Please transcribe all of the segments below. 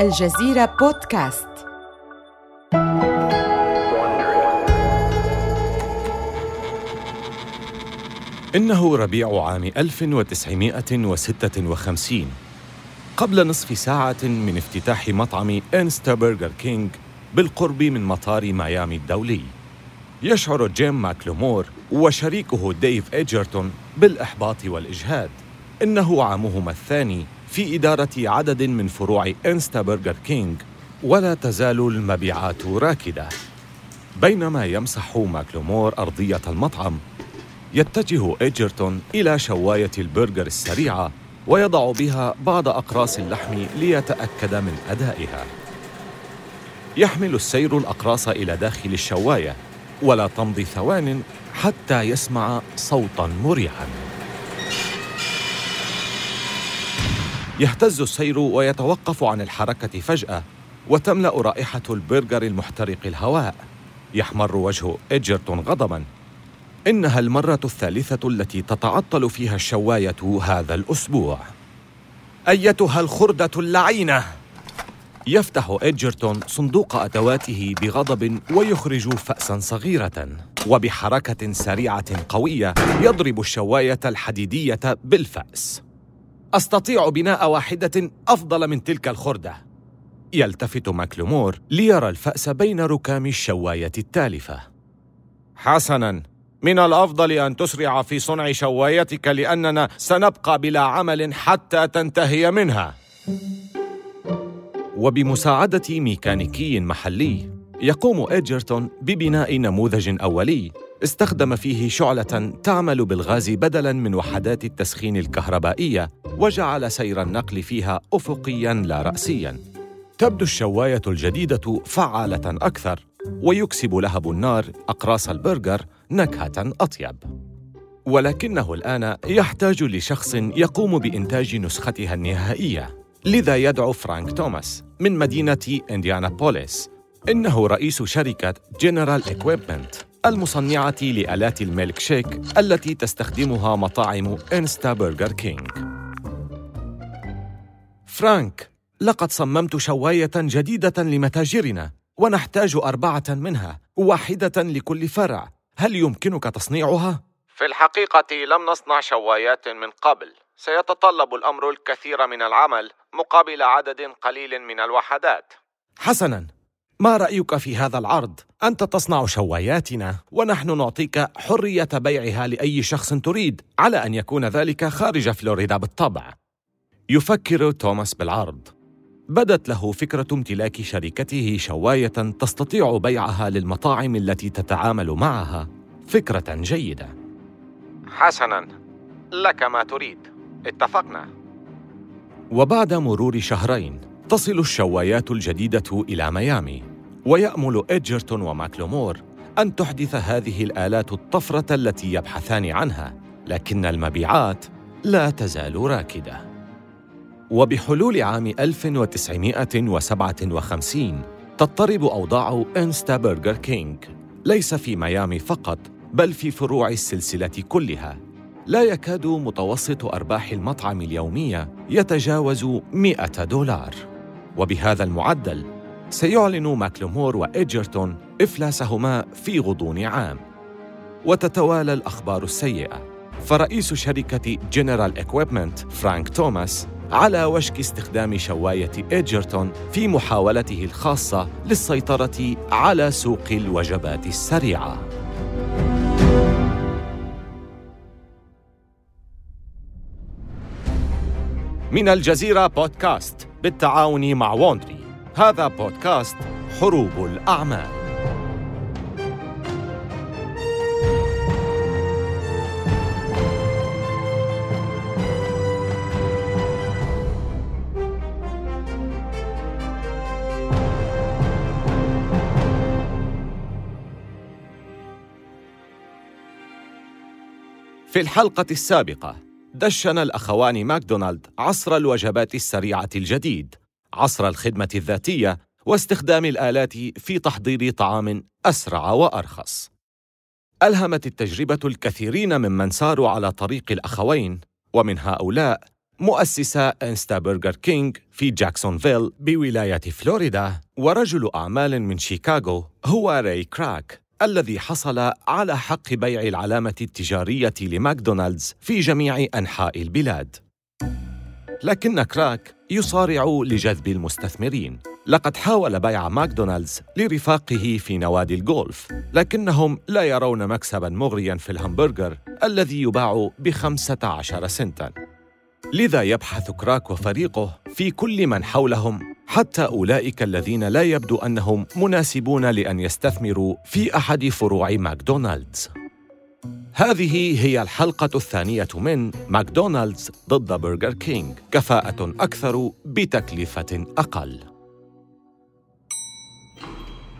الجزيرة بودكاست. إنه ربيع عام 1956 قبل نصف ساعة من افتتاح مطعم Insta Burger King بالقرب من مطار ميامي الدولي. يشعر جيم ماكلومور وشريكه ديف إيجرتون بالإحباط والإجهاد. إنه عامهما الثاني في إدارة عدد من فروع Insta Burger King ولا تزال المبيعات راكدة. بينما يمسح ماكلومور أرضية المطعم يتجه إيجرتون إلى شواية البرجر السريعة ويضع بها بعض أقراص اللحم ليتأكد من أدائها. يحمل السير الأقراص إلى داخل الشواية ولا تمضي ثوان حتى يسمع صوتا مريعا يهتز السير ويتوقف عن الحركة فجأة وتملأ رائحة البرجر المحترق الهواء. يحمر وجه إيجرتون غضباً. إنها المرة الثالثة التي تتعطل فيها الشواية هذا الأسبوع. أيتها الخردة اللعينة! يفتح إيجرتون صندوق أدواته بغضب ويخرج فأسا صغيرة. وبحركة سريعة قوية يضرب الشواية الحديدية بالفأس. أستطيع بناء واحدة أفضل من تلك الخردة. يلتفت ماكلومور ليرى الفأس بين ركام الشواية التالفة. حسناً من الأفضل أن تسرع في صنع شوايتك لأننا سنبقى بلا عمل حتى تنتهي منها. وبمساعدة ميكانيكي محلي يقوم إيجرتون ببناء نموذج أولي استخدم فيه شعلة تعمل بالغاز بدلاً من وحدات التسخين الكهربائية وجعل سير النقل فيها أفقياً لا رأسياً. تبدو الشواية الجديدة فعالة أكثر ويكسب لهب النار أقراص البرجر نكهة أطيب. ولكنه الآن يحتاج لشخص يقوم بإنتاج نسختها النهائية، لذا يدعو فرانك توماس من مدينة إنديانابوليس إنه رئيس شركة جنرال إكويبمنت المصنعة لآلات الميلك شيك التي تستخدمها مطاعم إنستا برجر كينج. فرانك، لقد صممت شواية جديدة لمتاجرنا ونحتاج أربعة منها، واحدة لكل فرع. هل يمكنك تصنيعها؟ في الحقيقة لم نصنع شوايات من قبل. سيتطلب الأمر الكثير من العمل مقابل عدد قليل من الوحدات. حسناً، ما رأيك في هذا العرض؟ أنت تصنع شواياتنا ونحن نعطيك حرية بيعها لأي شخص تريد على أن يكون ذلك خارج فلوريدا بالطبع. يفكر توماس بالعرض. بدت له فكرة امتلاك شركته شواية تستطيع بيعها للمطاعم التي تتعامل معها فكرة جيدة. حسناً، لك ما تريد. اتفقنا. وبعد مرور شهرين تصل الشوايات الجديدة إلى ميامي ويأمل إيجرتون وماكلومور أن تحدث هذه الآلات الطفرة التي يبحثان عنها لكن المبيعات لا تزال راكدة. وبحلول عام 1957 تضطرب أوضاع إنستا برجر كينج. ليس في ميامي فقط بل في فروع السلسلة كلها. لا يكاد متوسط أرباح المطعم اليومية يتجاوز 100 دولار. وبهذا المعدل سيعلن ماكلومور وإيجرتون إفلاسهما في غضون عام. وتتوالى الأخبار السيئة. فرئيس شركة جنرال إكويبمنت فرانك توماس على وشك استخدام شواية إيجرتون في محاولته الخاصة للسيطرة على سوق الوجبات السريعة. من الجزيرة بودكاست بالتعاون مع ووندري هذا بودكاست حروب الأعمال. في الحلقة السابقة دشن الأخوان ماكدونالد عصر الوجبات السريعة الجديد. عصر الخدمة الذاتية واستخدام الآلات في تحضير طعام أسرع وأرخص. ألهمت التجربة الكثيرين ممن ساروا على طريق الأخوين ومن هؤلاء مؤسس إنستا برجر كينج في جاكسونفيل بولاية فلوريدا ورجل أعمال من شيكاغو هو راي كراك الذي حصل على حق بيع العلامة التجارية لماكدونالدز في جميع أنحاء البلاد لكن كراك يصارع لجذب المستثمرين. لقد حاول بيع ماكدونالدز لرفاقه في نوادي الجولف لكنهم لا يرون مكسبا مغريا في الهمبرجر الذي يباع بخمسة عشر سنتا. لذا يبحث كراك وفريقه في كل من حولهم حتى أولئك الذين لا يبدو أنهم مناسبون لأن يستثمروا في أحد فروع ماكدونالدز. هذه هي الحلقة الثانية من ماكدونالدز ضد برجر كينج كفاءة أكثر بتكلفة أقل.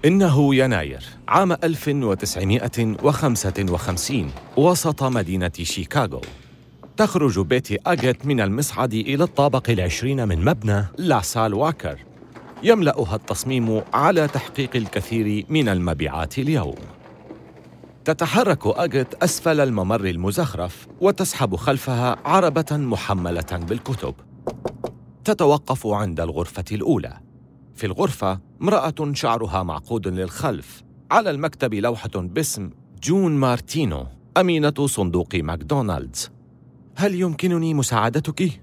إنه يناير عام 1955 وسط مدينة شيكاغو. تخرج بيتي أجت من المصعد إلى الطابق العشرين من مبنى لاسال واكر. يملأها التصميم على تحقيق الكثير من المبيعات اليوم. تتحرك أجت أسفل الممر المزخرف وتسحب خلفها عربة محملة بالكتب. تتوقف عند الغرفة الأولى. في الغرفة امرأة شعرها معقود للخلف. على المكتب لوحة باسم جون مارتينو أمينة صندوق ماكدونالدز. هل يمكنني مساعدتك؟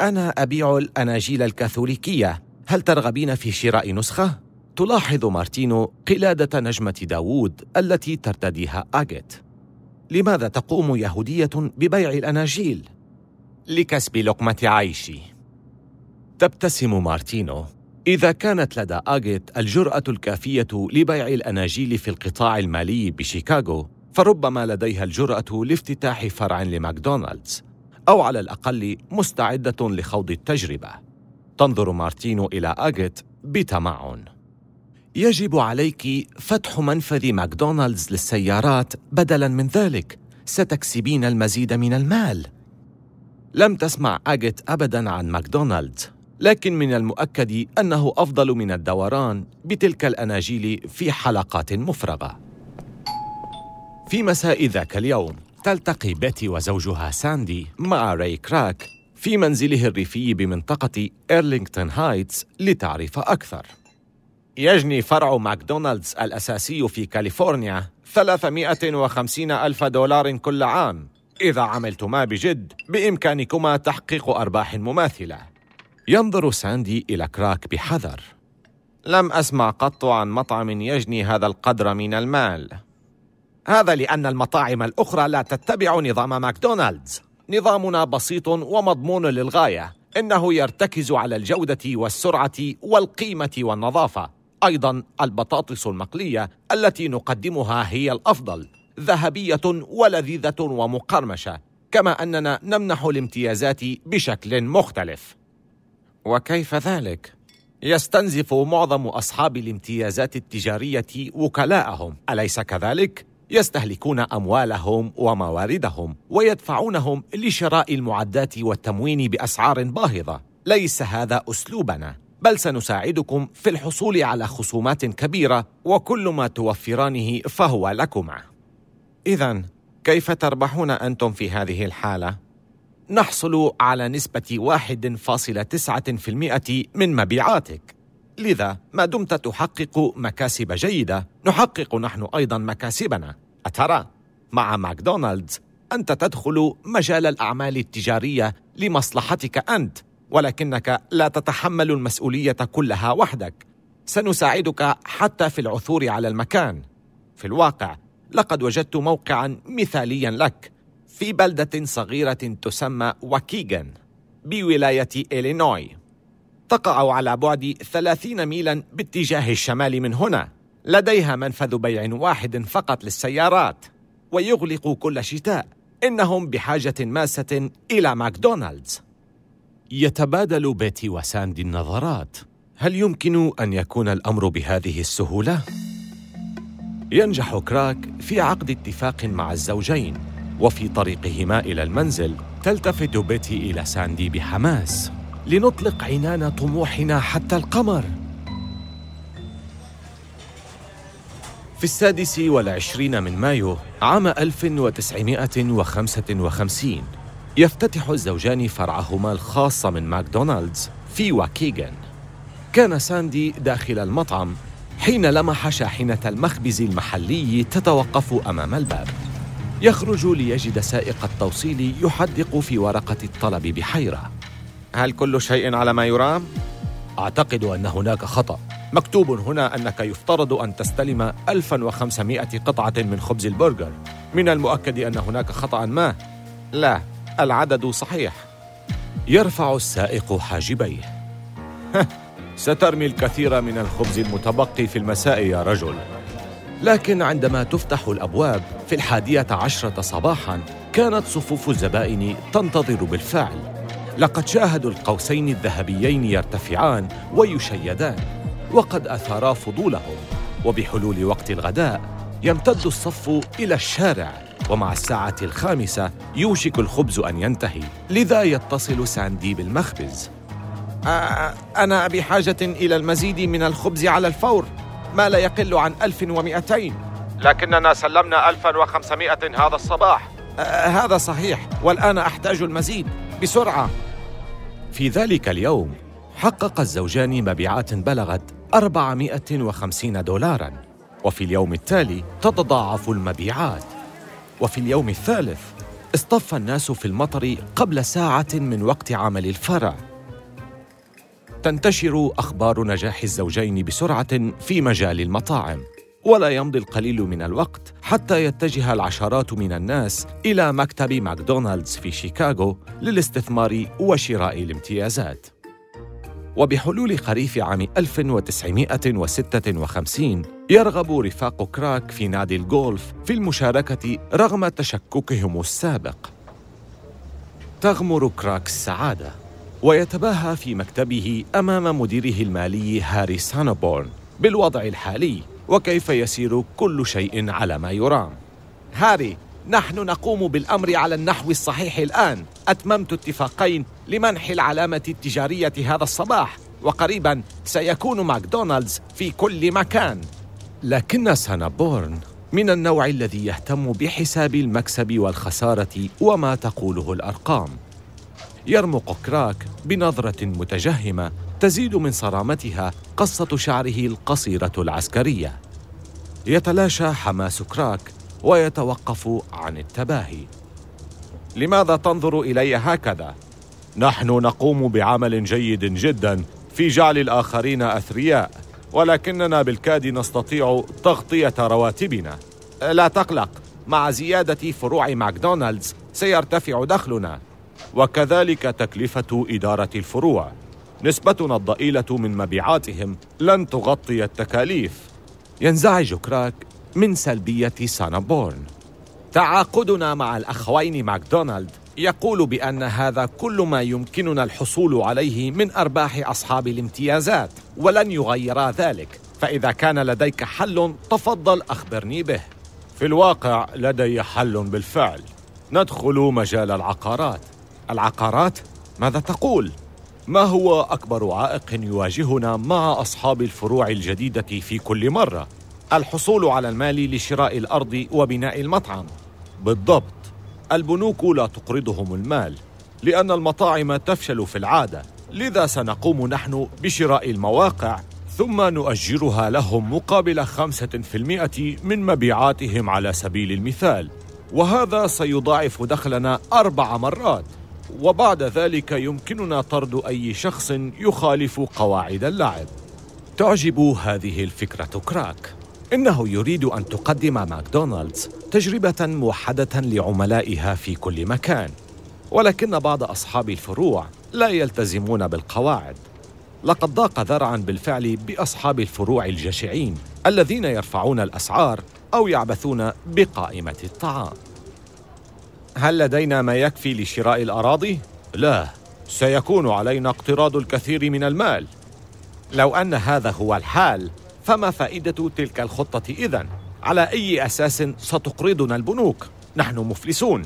أنا أبيع الأناجيل الكاثوليكية. هل ترغبين في شراء نسخة؟ تلاحظ مارتينو قلادة نجمة داوود التي ترتديها آجيت. لماذا تقوم يهودية ببيع الأناجيل؟ لكسب لقمة عيشي. تبتسم مارتينو. إذا كانت لدى آجيت الجرأة الكافية لبيع الأناجيل في القطاع المالي بشيكاغو فربما لديها الجرأة لافتتاح فرع لماكدونالدز أو على الأقل مستعدة لخوض التجربة. تنظر مارتينو إلى آجيت بتمعن. يجب عليك فتح منفذ ماكدونالدز للسيارات بدلا من ذلك. ستكسبين المزيد من المال. لم تسمع آجيت أبدا عن ماكدونالدز لكن من المؤكد أنه أفضل من الدوران بتلك الأناجيل في حلقات مفرغة. في مساء ذاك اليوم تلتقي بيتي وزوجها ساندي مع راي كراك في منزله الريفي بمنطقة إيرلينغتون هايتس لتعرف أكثر. يجني فرع ماكدونالدز الأساسي في كاليفورنيا 350 ألف دولار كل عام. إذا عملتما بجد بإمكانكما تحقيق أرباح مماثلة. ينظر ساندي إلى كراك بحذر. لم أسمع قط عن مطعم يجني هذا القدر من المال. هذا لأن المطاعم الأخرى لا تتبع نظام ماكدونالدز. نظامنا بسيط ومضمون للغاية. إنه يرتكز على الجودة والسرعة والقيمة والنظافة. أيضا البطاطس المقلية التي نقدمها هي الأفضل ذهبية ولذيذة ومقرمشة كما أننا نمنح الامتيازات بشكل مختلف وكيف ذلك؟ يستنزف معظم أصحاب الامتيازات التجارية وكلاءهم أليس كذلك؟ يستهلكون أموالهم ومواردهم ويدفعونهم لشراء المعدات والتموين بأسعار باهظة ليس هذا أسلوبنا بل سنساعدكم في الحصول على خصومات كبيرة وكل ما توفرانه فهو لكما اذا كيف تربحون أنتم في هذه الحالة؟ نحصل على نسبة 1.9% من مبيعاتك. لذا ما دمت تحقق مكاسب جيدة نحقق نحن أيضا مكاسبنا. أترى مع ماكدونالدز أنت تدخل مجال الأعمال التجارية لمصلحتك أنت. ولكنك لا تتحمل المسؤولية كلها وحدك. سنساعدك حتى في العثور على المكان. في الواقع لقد وجدت موقعا مثاليا لك في بلدة صغيرة تسمى واكيغان بولاية إلينوي. تقع على بعد ثلاثين ميلا باتجاه الشمال من هنا. لديها منفذ بيع واحد فقط للسيارات ويغلق كل شتاء. إنهم بحاجة ماسة إلى ماكدونالدز. يتبادل بيتي وساندي النظرات. هل يمكن أن يكون الأمر بهذه السهولة؟ ينجح كراك في عقد اتفاق مع الزوجين وفي طريقهما إلى المنزل تلتفت بيتي إلى ساندي بحماس. لنطلق عنان طموحنا حتى القمر. في السادس والعشرين من مايو عام 1955 يفتتح الزوجان فرعهما الخاص من ماكدونالدز في واكيغان كان ساندي داخل المطعم حين لمح شاحنة المخبز المحلي تتوقف أمام الباب. يخرج ليجد سائق التوصيل يحدق في ورقة الطلب بحيرة. هل كل شيء على ما يرام؟ أعتقد أن هناك خطأ. مكتوب هنا أنك يفترض أن تستلم 1500 قطعة من خبز البرجر. من المؤكد أن هناك خطأ ما؟ لا. العدد صحيح. يرفع السائق حاجبيه. سترمي الكثير من الخبز المتبقي في المساء يا رجل. لكن عندما تفتح الأبواب في الحادية عشرة صباحاً كانت صفوف الزبائن تنتظر بالفعل. لقد شاهدوا القوسين الذهبيين يرتفعان ويشيدان وقد أثارا فضولهم. وبحلول وقت الغداء يمتد الصف إلى الشارع. ومع الساعة الخامسة يوشك الخبز أن ينتهي. لذا يتصل ساندي بالمخبز. آه أنا بحاجة إلى المزيد من الخبز على الفور. ما لا يقل عن 1200 لكننا سلمنا 1500 هذا الصباح. آه هذا صحيح. والآن أحتاج المزيد. بسرعة. في ذلك اليوم حقق الزوجان مبيعات بلغت 450 دولاراً. وفي اليوم التالي تتضاعف المبيعات. وفي اليوم الثالث اصطف الناس في المطر قبل ساعة من وقت عمل الفرع تنتشر أخبار نجاح الزوجين بسرعة في مجال المطاعم ولا يمضي القليل من الوقت حتى يتجه العشرات من الناس إلى مكتب ماكدونالدز في شيكاغو للاستثمار وشراء الامتيازات. وبحلول خريف عام 1956 يرغب رفاق كراك في نادي الجولف في المشاركة رغم تشككهم السابق. تغمر كراك السعادة ويتباهى في مكتبه أمام مديره المالي هاري سانابورن بالوضع الحالي وكيف يسير كل شيء على ما يرام. هاري نحن نقوم بالأمر على النحو الصحيح الآن. أتممت اتفاقين لمنح العلامة التجارية هذا الصباح وقريبا سيكون ماكدونالدز في كل مكان. لكن سانابورن من النوع الذي يهتم بحساب المكسب والخسارة وما تقوله الأرقام. يرمق كراك بنظرة متجهمة تزيد من صرامتها قصة شعره القصيرة العسكرية. يتلاشى حماس كراك ويتوقف عن التباهي. لماذا تنظر إلي هكذا؟ نحن نقوم بعمل جيد جدا في جعل الآخرين أثرياء ولكننا بالكاد نستطيع تغطية رواتبنا. لا تقلق مع زيادة فروع ماكدونالدز سيرتفع دخلنا وكذلك تكلفة إدارة الفروع. نسبتنا الضئيلة من مبيعاتهم لن تغطي التكاليف. ينزعج كراك من سلبية سانابورن تعاقدنا مع الأخوين ماكدونالد يقول بأن هذا كل ما يمكننا الحصول عليه من أرباح أصحاب الامتيازات ولن يغيرا ذلك. فإذا كان لديك حل تفضل أخبرني به. في الواقع لدي حل بالفعل. ندخل مجال العقارات. العقارات؟ ماذا تقول؟ ما هو أكبر عائق يواجهنا مع أصحاب الفروع الجديدة في كل مرة؟ الحصول على المال لشراء الأرض وبناء المطعم. بالضبط. البنوك لا تقرضهم المال لأن المطاعم تفشل في العادة. لذا سنقوم نحن بشراء المواقع ثم نؤجرها لهم مقابل خمسة في المئة من مبيعاتهم على سبيل المثال. وهذا سيضاعف دخلنا أربع مرات. وبعد ذلك يمكننا طرد أي شخص يخالف قواعد اللعب. تعجب هذه الفكرة كراك. إنه يريد أن تقدم ماكدونالدز تجربة موحدة لعملائها في كل مكان ولكن بعض أصحاب الفروع لا يلتزمون بالقواعد. لقد ضاق ذرعا بالفعل بأصحاب الفروع الجشعين الذين يرفعون الأسعار أو يعبثون بقائمة الطعام. هل لدينا ما يكفي لشراء الأراضي؟ لا سيكون علينا اقتراض الكثير من المال. لو أن هذا هو الحال فما فائدة تلك الخطة إذن؟ على أي أساس ستقرضنا البنوك؟ نحن مفلسون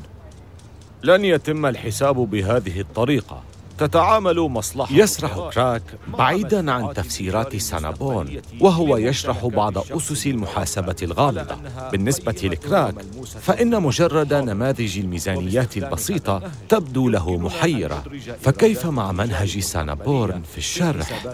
لن يتم الحساب بهذه الطريقة تتعامل مصلحة. يسرح كراك بعيدا عن تفسيرات سانابون وهو يشرح بعض أسس المحاسبة الغامضة. بالنسبة لكراك فإن مجرد نماذج الميزانيات البسيطة تبدو له محيرة. فكيف مع منهج سانابورن في الشرح؟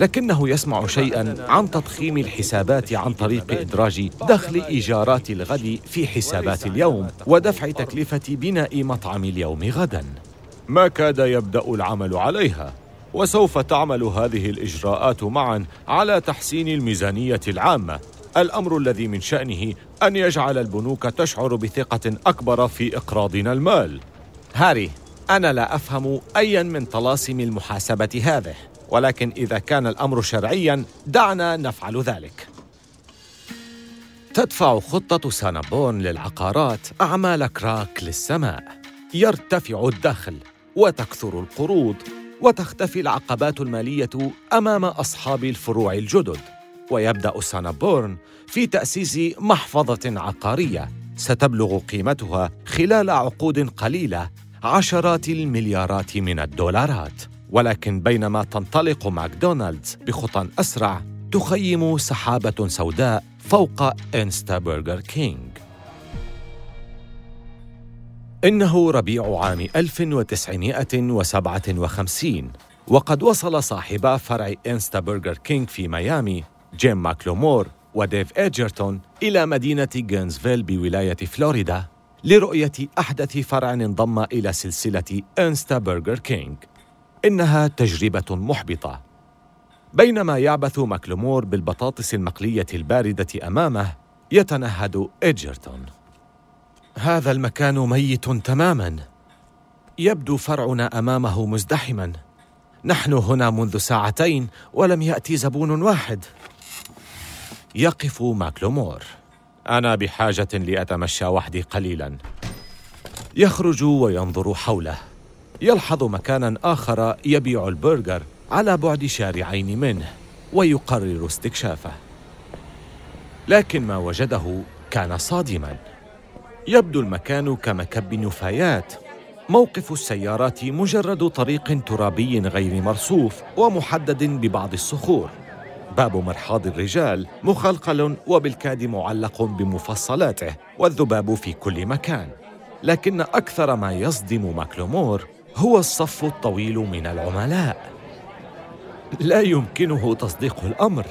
لكنه يسمع شيئا عن تضخيم الحسابات عن طريق إدراج دخل إيجارات الغد في حسابات اليوم ودفع تكلفة بناء مطعم اليوم غدا. ما كاد يبدأ العمل عليها وسوف تعمل هذه الإجراءات معا على تحسين الميزانية العامة. الأمر الذي من شأنه أن يجعل البنوك تشعر بثقة أكبر في إقراضنا المال. هاري أنا لا أفهم أيا من طلاسم المحاسبة هذه ولكن إذا كان الأمر شرعيا دعنا نفعل ذلك. تدفع خطة سانابون للعقارات أعمال كراك للسماء. يرتفع الدخل. وتكثر القروض وتختفي العقبات المالية أمام أصحاب الفروع الجدد. ويبدأ سانابورن في تأسيس محفظة عقارية ستبلغ قيمتها خلال عقود قليلة عشرات المليارات من الدولارات. ولكن بينما تنطلق ماكدونالدز بخطى أسرع تخيم سحابة سوداء فوق إنستا برجر كينج إنه ربيع عام 1957 وقد وصل صاحبا فرع إنستا برجر كينج في ميامي جيم ماكلومور وديف إيجرتون إلى مدينة جينزفيل بولاية فلوريدا لرؤية أحدث فرع انضم إلى سلسلة إنستا برجر كينج. إنها تجربة محبطة. بينما يعبث ماكلومور بالبطاطس المقلية الباردة أمامه يتنهد إيجرتون. هذا المكان ميت تماما. يبدو فرعنا أمامه مزدحما. نحن هنا منذ ساعتين ولم يأتي زبون واحد. يقف ماكلومور. أنا بحاجة لأتمشى وحدي قليلا. يخرج وينظر حوله. يلحظ مكانا آخر يبيع البرجر على بعد شارعين منه ويقرر استكشافه. لكن ما وجده كان صادما. يبدو المكان كمكب نفايات. موقف السيارات مجرد طريق ترابي غير مرصوف ومحدد ببعض الصخور. باب مرحاض الرجال مخلقل وبالكاد معلق بمفصلاته والذباب في كل مكان. لكن أكثر ما يصدم ماكلومور هو الصف الطويل من العملاء. لا يمكنه تصديق الأمر.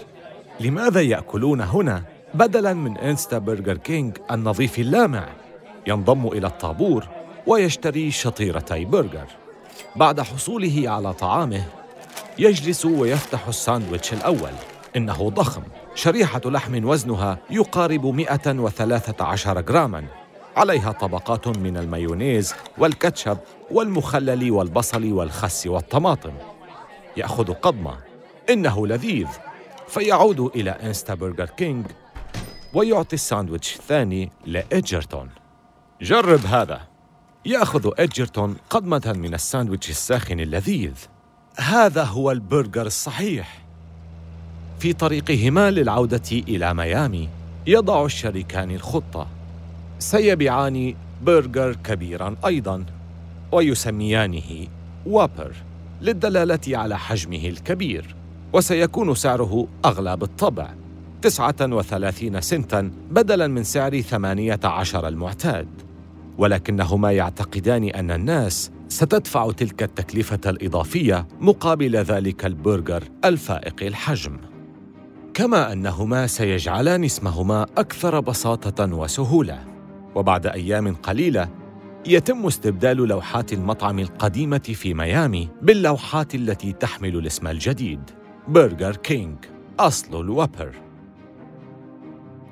لماذا يأكلون هنا؟ بدلا من انستا برجر كينج النظيف اللامع. ينضم إلى الطابور ويشتري شطيرتي برجر بعد حصوله على طعامه يجلس ويفتح الساندويتش الأول. إنه ضخم. شريحة لحم وزنها يقارب 113 جراما. عليها طبقات من المايونيز والكاتشب والمخلل والبصل والخس والطماطم. يأخذ قضمة. إنه لذيذ. فيعود إلى إنستا برجر كينج ويعطي الساندويتش الثاني لإدجرتون جرب هذا. يأخذ إدجرتون قضمة من الساندويتش الساخن اللذيذ. هذا هو البرجر الصحيح. في طريقهما للعودة إلى ميامي يضع الشريكان الخطة. سيبيعان برجر كبيرا أيضا ويسميانه وابر للدلالة على حجمه الكبير وسيكون سعره أغلى بالطبع تسعة وثلاثين سنتا بدلا من سعر ثمانية عشر المعتاد. ولكنهما يعتقدان أن الناس ستدفع تلك التكلفة الإضافية مقابل ذلك البرجر الفائق الحجم. كما أنهما سيجعلان اسمهما أكثر بساطة وسهولة. وبعد أيام قليلة يتم استبدال لوحات المطعم القديمة في ميامي باللوحات التي تحمل الاسم الجديد برجر كينج أصل الوابر.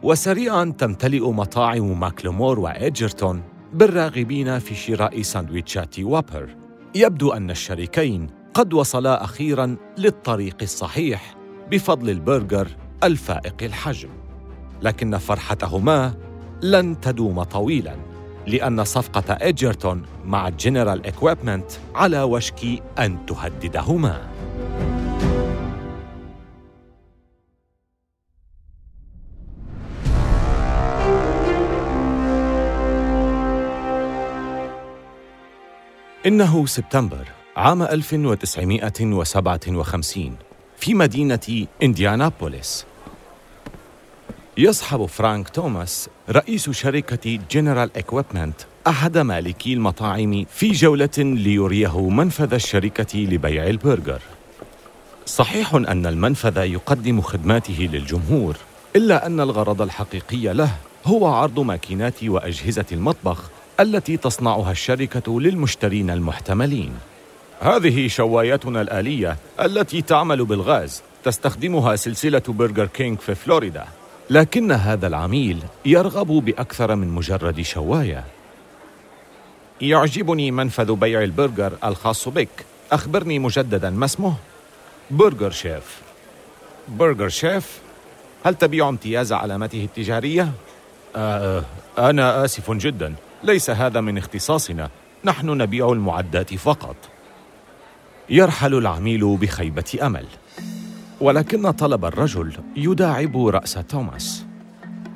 وسريعا تمتلئ مطاعم ماكلومور وإيجرتون بالراغبين في شراء ساندويتشات وابر. يبدو أن الشريكين قد وصلا أخيرا للطريق الصحيح بفضل البرجر الفائق الحجم. لكن فرحتهما لن تدوم طويلا لأن صفقة إيجرتون مع جنرال إكويبمنت على وشك أن تهددهما. إنه سبتمبر عام 1957 في مدينة إنديانابوليس. يصحب فرانك توماس رئيس شركة جنرال إكويبمنت أحد مالكي المطاعم في جولة ليريه منفذ الشركة لبيع البرجر. صحيح أن المنفذ يقدم خدماته للجمهور إلا أن الغرض الحقيقي له هو عرض ماكينات وأجهزة المطبخ التي تصنعها الشركة للمشترين المحتملين. هذه شوايتنا الآلية التي تعمل بالغاز. تستخدمها سلسلة برجر كينج في فلوريدا. لكن هذا العميل يرغب بأكثر من مجرد شواية. يعجبني منفذ بيع البرجر الخاص بك. أخبرني مجددا ما اسمه؟ برجر شيف. برجر شيف؟ هل تبيع امتياز علامته التجارية؟ آه أنا آسف جدا. ليس هذا من اختصاصنا. نحن نبيع المعدات فقط. يرحل العميل بخيبة أمل. ولكن طلب الرجل يداعب رأس توماس.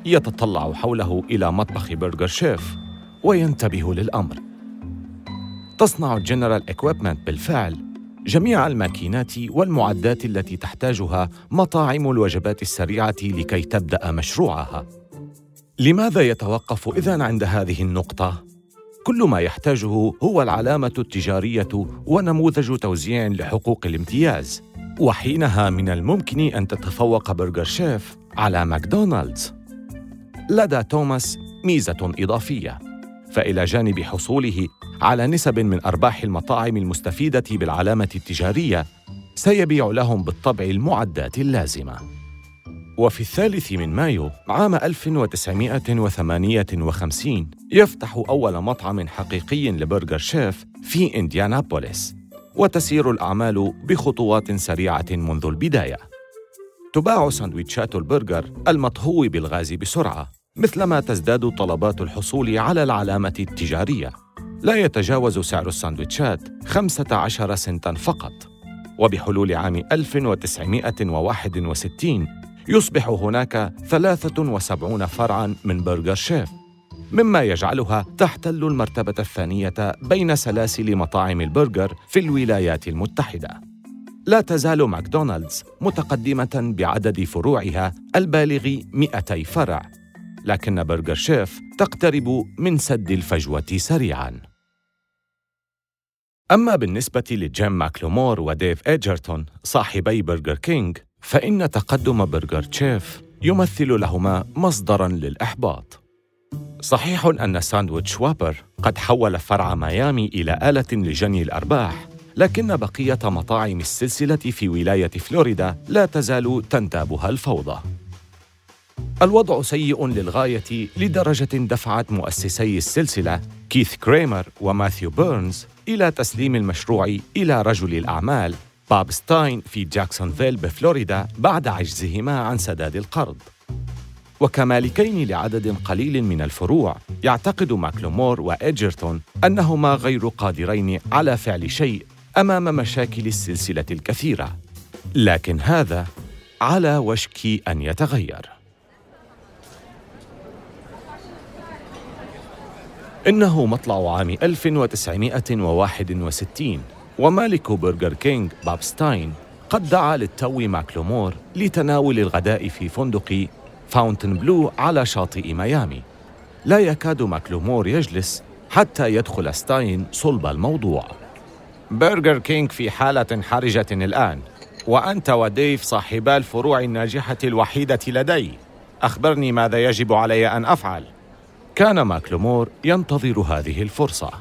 يتطلع حوله إلى مطبخ برجر شيف وينتبه للأمر. تصنع جنرال إكويبمنت بالفعل جميع الماكينات والمعدات التي تحتاجها مطاعم الوجبات السريعة لكي تبدأ مشروعها. لماذا يتوقف إذا عند هذه النقطة؟ كل ما يحتاجه هو العلامة التجارية ونموذج توزيع لحقوق الامتياز وحينها من الممكن أن تتفوق برجر شيف على ماكدونالدز لدى توماس ميزة إضافية فإلى جانب حصوله على نسب من أرباح المطاعم المستفيدة بالعلامة التجارية سيبيع لهم بالطبع المعدات اللازمة وفي الثالث من مايو عام 1958 يفتح أول مطعم حقيقي لبرجر شيف في إنديانابوليس وتسير الأعمال بخطوات سريعة منذ البداية. تباع سندويتشات البرجر المطهو بالغاز بسرعة مثلما تزداد طلبات الحصول على العلامة التجارية. لا يتجاوز سعر السندويتشات 15 سنتا فقط. وبحلول عام 1961 يصبح هناك 73 فرعاً من برجر شيف مما يجعلها تحتل المرتبة الثانية بين سلاسل مطاعم البرجر في الولايات المتحدة. لا تزال ماكدونالدز متقدمة بعدد فروعها البالغ 200 فرع، لكن برجر شيف تقترب من سد الفجوة سريعاً. أما بالنسبة لجيم ماكلومور وديف إيجرتون صاحبي برجر كينج فإن تقدم برجر شيف يمثل لهما مصدراً للإحباط. صحيح أن ساندويتش وابر قد حول فرع ميامي إلى آلة لجني الأرباح لكن بقية مطاعم السلسلة في ولاية فلوريدا لا تزال تنتابها الفوضى الوضع سيء للغاية لدرجة دفعت مؤسسي السلسلة كيث كريمر وماثيو بيرنز إلى تسليم المشروع إلى رجل الأعمال باب ستاين في جاكسونفيل بفلوريدا بعد عجزهما عن سداد القرض. وكمالكين لعدد قليل من الفروع يعتقد ماكلومور وإيجرتون أنهما غير قادرين على فعل شيء أمام مشاكل السلسلة الكثيرة. لكن هذا على وشك أن يتغير. إنه مطلع عام 1961 ومالك برجر كينج باب ستاين قد دعا للتو ماكلومور لتناول الغداء في فندق فاونتن بلو على شاطئ ميامي. لا يكاد ماكلومور يجلس حتى يدخل ستاين صلب الموضوع. برجر كينج في حالة حرجة الآن وأنت وديف صاحبا الفروع الناجحة الوحيدة لدي. أخبرني ماذا يجب علي أن أفعل. كان ماكلومور ينتظر هذه الفرصة.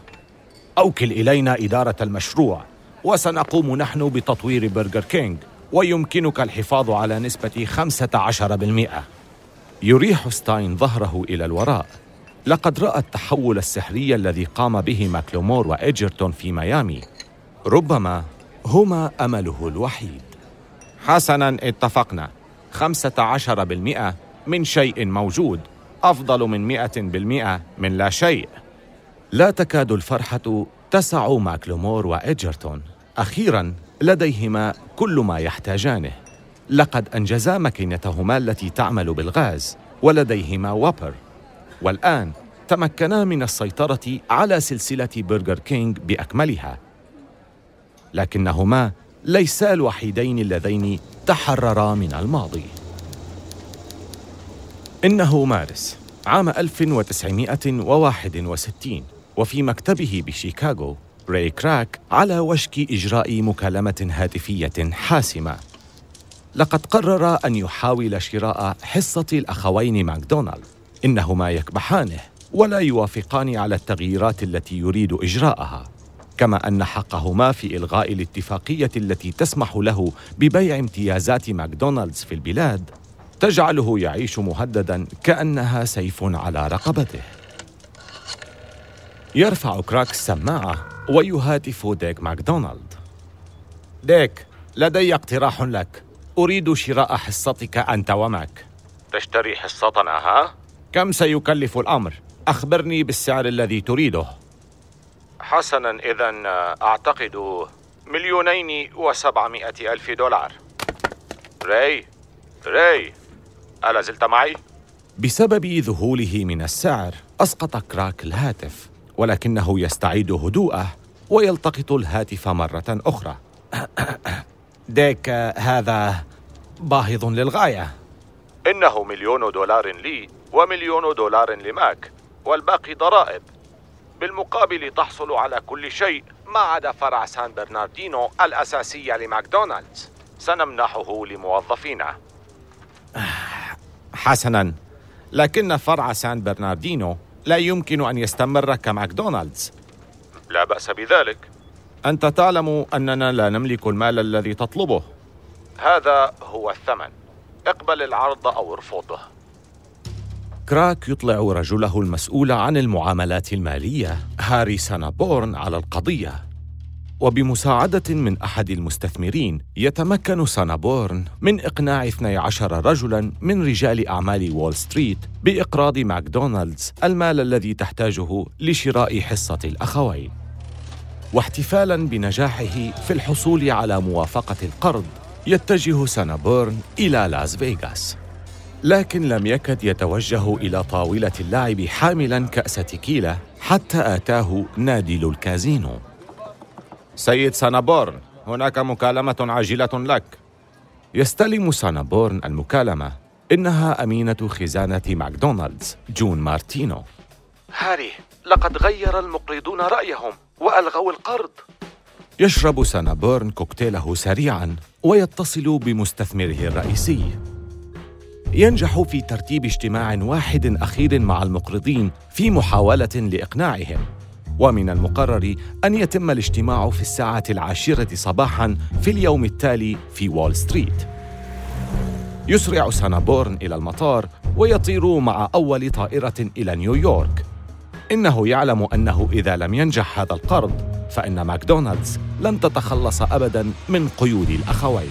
أوكل إلينا إدارة المشروع. وسنقوم نحن بتطوير برجر كينج ويمكنك الحفاظ على نسبة 15% يريح ستاين ظهره إلى الوراء. لقد رأى التحول السحري الذي قام به ماكلومور وإيجرتون في ميامي. ربما هما أمله الوحيد. حسناً اتفقنا. خمسة عشر بالمئة من شيء موجود. أفضل من مئة بالمئة من لا شيء. لا تكاد الفرحة تسع ماكلومور وإيجرتون أخيراً لديهما كل ما يحتاجانه. لقد أنجزا ماكينتهما التي تعمل بالغاز ولديهما وابر. والآن تمكنا من السيطرة على سلسلة برجر كينج بأكملها. لكنهما ليسا الوحيدين اللذين تحررا من الماضي. إنه مارس عام 1961 وفي مكتبه بشيكاغو راي كراك على وشك إجراء مكالمة هاتفية حاسمة. لقد قرر أن يحاول شراء حصة الأخوين ماكدونالد. إنهما يكبحانه ولا يوافقان على التغييرات التي يريد إجراءها. كما أن حقهما في إلغاء الاتفاقية التي تسمح له ببيع امتيازات ماكدونالدز في البلاد تجعله يعيش مهددا كأنها سيف على رقبته. يرفع كراك السماعة ويهاتف ديك ماكدونالد ديك لدي اقتراح لك أريد شراء حصتك أنت وماك تشتري حصتنا ها؟ كم سيكلف الأمر؟ أخبرني بالسعر الذي تريده حسنا إذا أعتقد مليونين وسبعمائة ألف دولار ري ري ألا زلت معي؟ بسبب ذهوله من السعر أسقط كراك الهاتف ولكنه يستعيد هدوءه ويلتقط الهاتف مرة أخرى. ديك هذا باهظ للغاية. إنه مليون دولار لي ومليون دولار لماك والباقي ضرائب. بالمقابل تحصل على كل شيء ما عدا فرع سان برناردينو الأساسي لماكدونالدز. سنمنحه لموظفينا. حسنا. لكن فرع سان برناردينو لا يمكن أن يستمر كماكدونالدز. لا بأس بذلك. أنت تعلم أننا لا نملك المال الذي تطلبه. هذا هو الثمن. اقبل العرض أو ارفضه. كراك يطلع رجله المسؤول عن المعاملات المالية. هاري سانابورن على القضية. وبمساعدة من أحد المستثمرين يتمكن سانابورن من إقناع 12 رجلاً من رجال أعمال وول ستريت بإقراض ماكدونالدز المال الذي تحتاجه لشراء حصة الأخوين. واحتفالاً بنجاحه في الحصول على موافقة القرض يتجه سانابورن إلى لاس فيغاس. لكن لم يكد يتوجه إلى طاولة اللعب حاملاً كأس تيكيلا حتى أتاه نادل الكازينو. سيد سانابورن هناك مكالمة عاجلة لك. يستلم سانابورن المكالمة. إنها أمينة خزانة ماكدونالدز جون مارتينو. هاري لقد غير المقرضون رأيهم وألغوا القرض. يشرب سانابورن كوكتيله سريعا ويتصل بمستثمره الرئيسي. ينجح في ترتيب اجتماع واحد أخير مع المقرضين في محاولة لإقناعهم. ومن المقرر أن يتم الاجتماع في الساعة العاشرة صباحاً في اليوم التالي في وول ستريت. يسرع سانابورن إلى المطار ويطير مع أول طائرة إلى نيويورك. إنه يعلم أنه إذا لم ينجح هذا القرض فإن ماكدونالدز لن تتخلص أبداً من قيود الأخوين.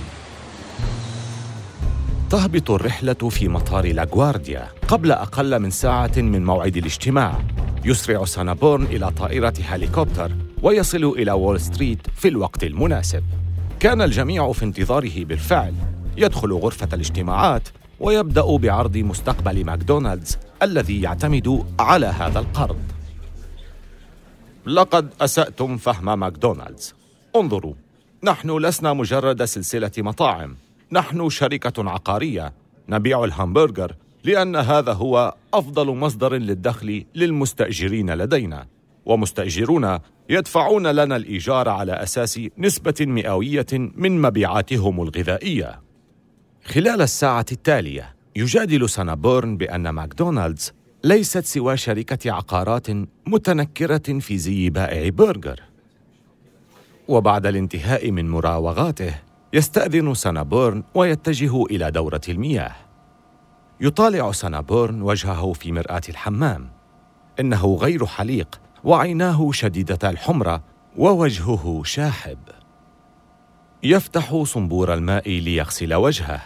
تهبط الرحلة في مطار لاغوارديا قبل أقل من ساعة من موعد الاجتماع يسرع سانابورن إلى طائرة هليكوبتر ويصل إلى وول ستريت في الوقت المناسب. كان الجميع في انتظاره بالفعل. يدخل غرفة الاجتماعات ويبدأ بعرض مستقبل ماكدونالدز الذي يعتمد على هذا القرض. لقد أسأتم فهم ماكدونالدز. انظروا نحن لسنا مجرد سلسلة مطاعم. نحن شركة عقارية. نبيع الهامبرجر لأن هذا هو أفضل مصدر للدخل للمستأجرين لدينا. ومستأجرونا يدفعون لنا الإيجار على أساس نسبة مئوية من مبيعاتهم الغذائية. خلال الساعة التالية يجادل سانابورن بأن ماكدونالدز ليست سوى شركة عقارات متنكرة في زي بائع برجر. وبعد الانتهاء من مراوغاته يستأذن سانابورن ويتجه إلى دورة المياه. يطالع سانابورن وجهه في مرآة الحمام. إنه غير حليق وعيناه شديدة الحمرة ووجهه شاحب. يفتح صنبور الماء ليغسل وجهه.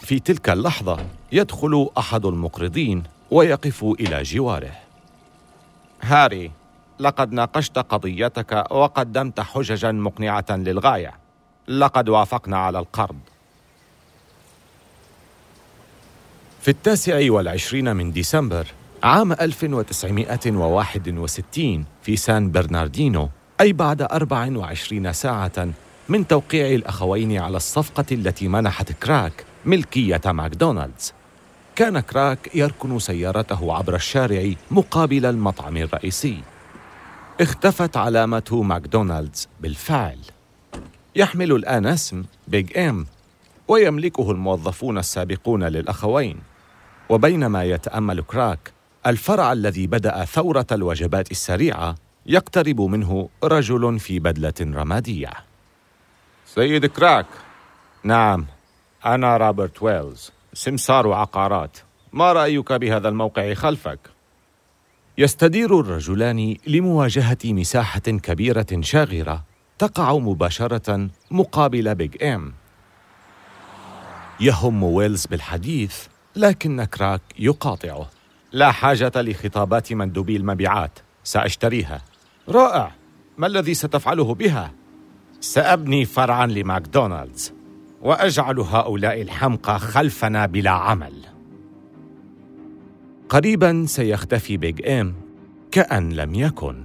في تلك اللحظة يدخل أحد المقرضين ويقف إلى جواره. هاري لقد ناقشت قضيتك وقدمت حججا مقنعة للغاية. لقد وافقنا على القرض. في التاسع والعشرين من ديسمبر عام 1961 في سان برناردينو أي بعد 24 ساعة من توقيع الأخوين على الصفقة التي منحت كراك ملكية ماكدونالدز. كان كراك يركن سيارته عبر الشارع مقابل المطعم الرئيسي. اختفت علامة ماكدونالدز بالفعل. يحمل الآن اسم بيج إم ويملكه الموظفون السابقون للأخوين. وبينما يتأمل كراك الفرع الذي بدأ ثورة الوجبات السريعة يقترب منه رجل في بدلة رمادية. سيد كراك. نعم. أنا روبرت ويلز. سمسار عقارات. ما رأيك بهذا الموقع خلفك؟ يستدير الرجلان لمواجهة مساحة كبيرة شاغرة تقع مباشرة مقابل بيج إم يهم ويلز بالحديث لكن كراك يقاطعه لا حاجة لخطابات مندوبي المبيعات. سأشتريها. رائع. ما الذي ستفعله بها؟ سأبني فرعا لماكدونالدز. وأجعل هؤلاء الحمقى خلفنا بلا عمل. قريبا سيختفي بيج إم كأن لم يكن.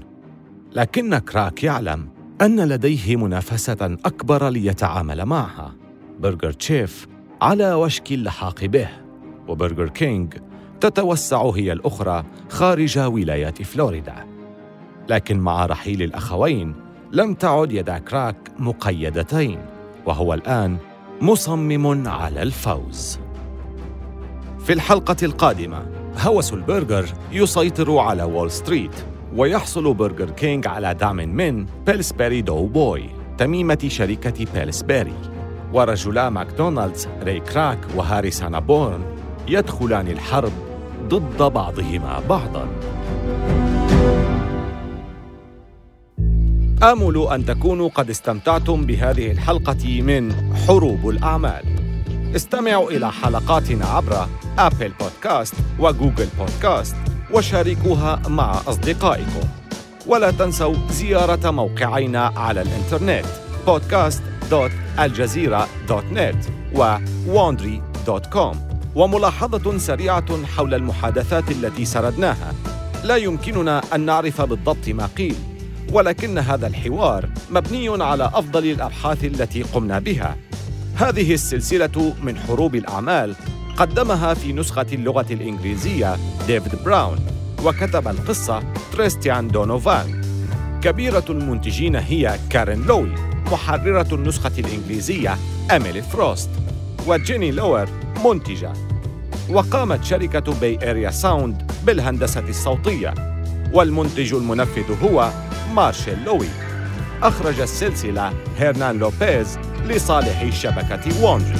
لكن كراك يعلم أن لديه منافسة أكبر ليتعامل معها. برجر تشيف على وشك اللحاق به. وبرجر كينج تتوسع هي الأخرى خارج ولايات فلوريدا. لكن مع رحيل الأخوين لم تعد يدا كراك مقيدتين وهو الآن مصمم على الفوز. في الحلقة القادمة هوس البرجر يسيطر على وول ستريت ويحصل برجر كينج على دعم من بيلسبيري دو بوي تميمة شركة بيلسبيري ورجلا ماكدونالدز ري كراك وهاري سانابورن يدخلان الحرب ضد بعضهما بعضا. آمل أن تكونوا قد استمتعتم بهذه الحلقة من حروب الأعمال. استمعوا إلى حلقاتنا عبر أبل بودكاست وجوجل بودكاست وشاركوها مع أصدقائكم. ولا تنسوا زيارة موقعينا على الإنترنت podcast.aljazeera.net و wandry.com وملاحظة سريعة حول المحادثات التي سردناها. لا يمكننا أن نعرف بالضبط ما قيل ولكن هذا الحوار مبني على أفضل الأبحاث التي قمنا بها. هذه السلسلة من حروب الأعمال قدمها في نسخة اللغة الإنجليزية ديفيد براون وكتب القصة تريستيان دونوفان. كبيرة المنتجين هي كارين لوي محررة النسخة الإنجليزية أميلي فروست. وجيني لوير منتجة. وقامت شركة بي إريا ساوند بالهندسة الصوتية. والمنتج المنفذ هو مارشيل لوي. أخرج السلسلة هيرنان لوبيز لصالح شبكة وونجي